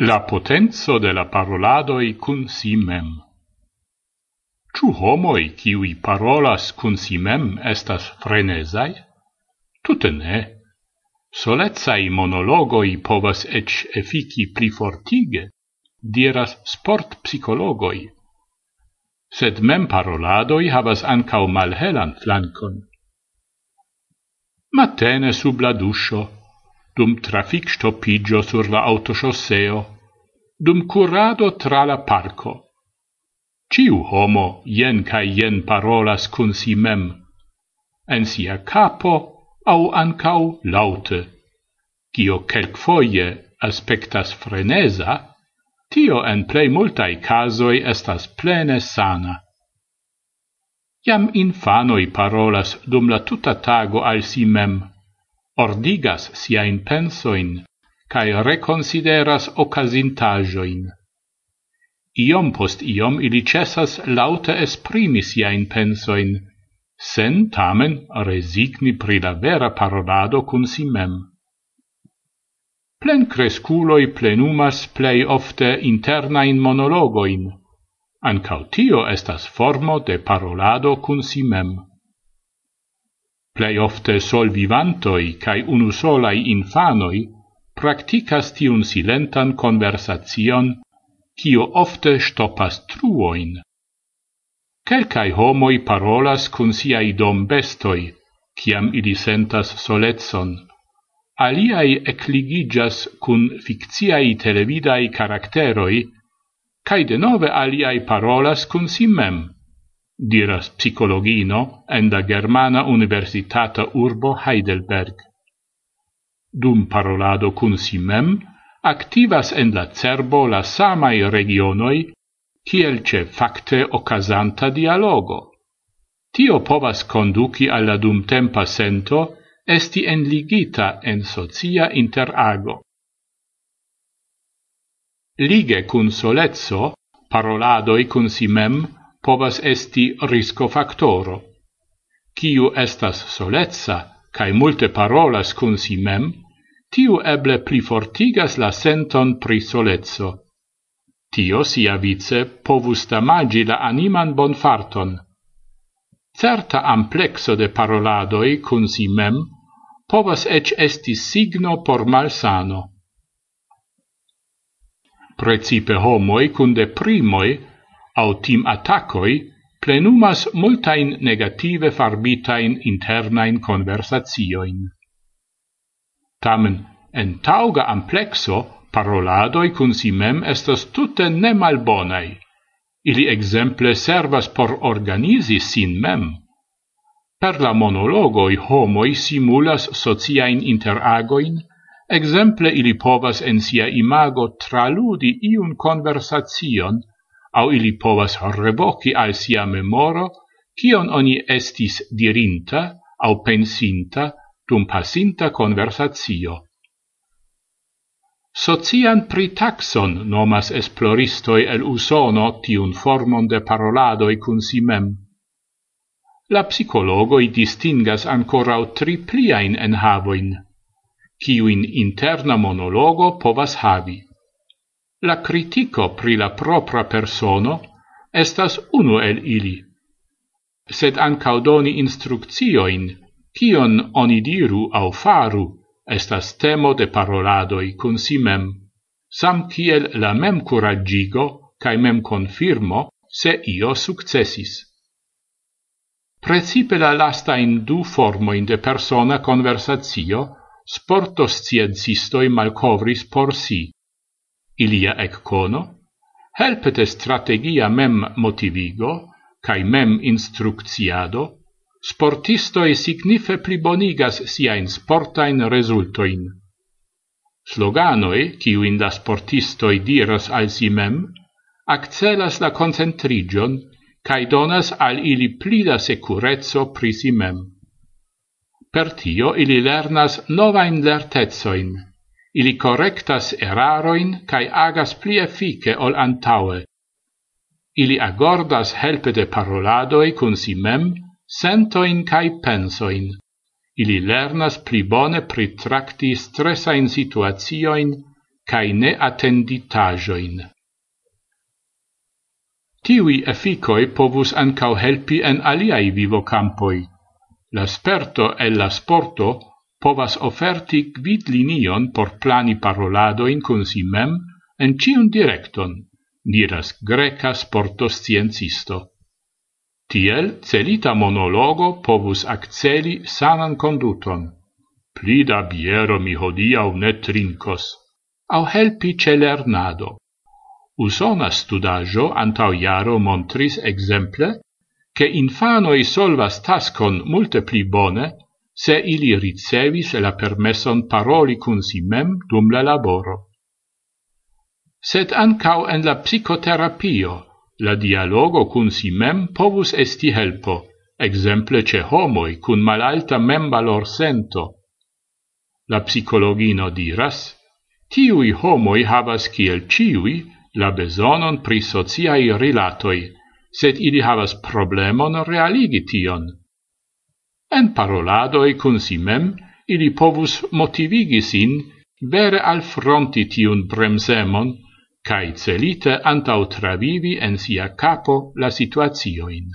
La potenzo de la paroladoi cun si mem. Ciu homoi ciui parolas cun si mem estas frenesai? Tute ne. Solezai monologoi povas ec effici pli fortige, diras sport psicologoi. Sed mem paroladoi havas ancau malhelan flancon. Matene sub la duscio, dum trafic stoppigio sur la autoshosseo, dum curado tra la parco. Ciu homo jen cae jen parolas cun si mem, en sia capo au ancau laute. Cio kelk foie aspectas frenesa, tio en plei multai casoi estas plene sana. Iam infanoi parolas dum la tuta tago al si mem, ordigas sia in pensoin, cae reconsideras occasintajoin Iom post iom ili cessas laute esprimi siain pensoin, sen tamen resigni pri la vera parolado cun si mem. Plen cresculoi plenumas plei ofte internain monologoin, ancautio estas formo de parolado cun si mem. Plei ofte sol vivantoi cae unusolai infanoi practicas tiun silentan conversazion, cio ofte stoppas truoin. Quelcae homoi parolas cun siai dom bestoi, ciam ili sentas soletson. Aliai ecligigas cun ficciai televidai caracteroi, cae de nove aliai parolas cun simem. mem, diras psicologino en da Germana Universitata Urbo Heidelberg. Dum parolado cun si mem, activas en la cerbo la samai regionoi, kiel ce facte ocasanta dialogo. Tio povas conduci alla dumtempa sento esti enligita en socia interago. Lige cun solezzo, paroladoi cun si mem, povas esti risco factoro. Ciu estas solezza, cae multe parolas cun si mem, tiu eble pli fortigas la senton pri solezzo. Tio sia vice povus damagi la animan bonfarton. Certa amplexo de paroladoi cun si mem povas ec esti signo por malsano. Precipe homoi cun deprimoi au tim attacoi plenumas multain negative farbitain internain conversatioin. Tamen, en tauga amplexo, paroladoi cun si mem estas tutte ne malbonai. Ili exemple servas por organizi sin mem. Per la monologoi homoi simulas sociain interagoin, exemple ili povas en sia imago traludi iun conversation, au ili povas revoci al sia memoro cion oni estis dirinta au pensinta dum pasinta conversatio. Socian pritaxon nomas esploristoi el usono tiun formon de paroladoi cun si mem. La psicologoi distingas ancora tri pliain enhavoin, ciuin interna monologo povas havi. La critico pri la propra persono estas unu el ili, sed ancau doni instruccioin, kion oni diru au faru, estas temo de paroladoi cun si mem, sam kiel la mem curagigo cae mem confirmo se io successis. Precipe la lasta in du formoin de persona conversatio sportos ciencistoi malcovris por si, ilia eccono, helpete strategia mem motivigo, cae mem instrucciado, sportistoi signife plibonigas siain sportain resultoin. Sloganoi, ciuin la sportistoi diras al si mem, accelas la concentrigion cae donas al ili pli da securezzo pri si mem. Per tio ili lernas novain lertezoin, Ili correctas eraroin cae agas pli effice ol antaue. Ili agordas helpe de paroladoi cun si mem, sentoin cae pensoin. Ili lernas pli bone pritracti stressain situazioin cae ne attenditajoin. Tiui efficoi povus ancau helpi en aliai vivocampoi. La sperto e la sporto povas oferti gvid linion por plani paroladoin cun si mem en ciun directon, diras greca sporto sciencisto. Tiel celita monologo povus acceli sanan conduton. Pli da biero mi hodiau ne trincos, au helpi ce lernado. Usona studajo antau iaro montris exemple, che infanoi solvas tascon multe pli bone, se ili ricevis la permesson paroli cun si mem dum la laboro. Sed ancau en la psicoterapio, la dialogo cun si mem povus esti helpo, exemple ce homoi cun malalta mem valor sento. La psicologino diras, tiui homoi havas kiel ciui la besonon pri sociai relatoi, sed ili havas problemon realigi tion en paroladoi cun si mem, ili povus motivigi sin al fronti tiun bremsemon, cae celite antau travivi en sia capo la situazioin.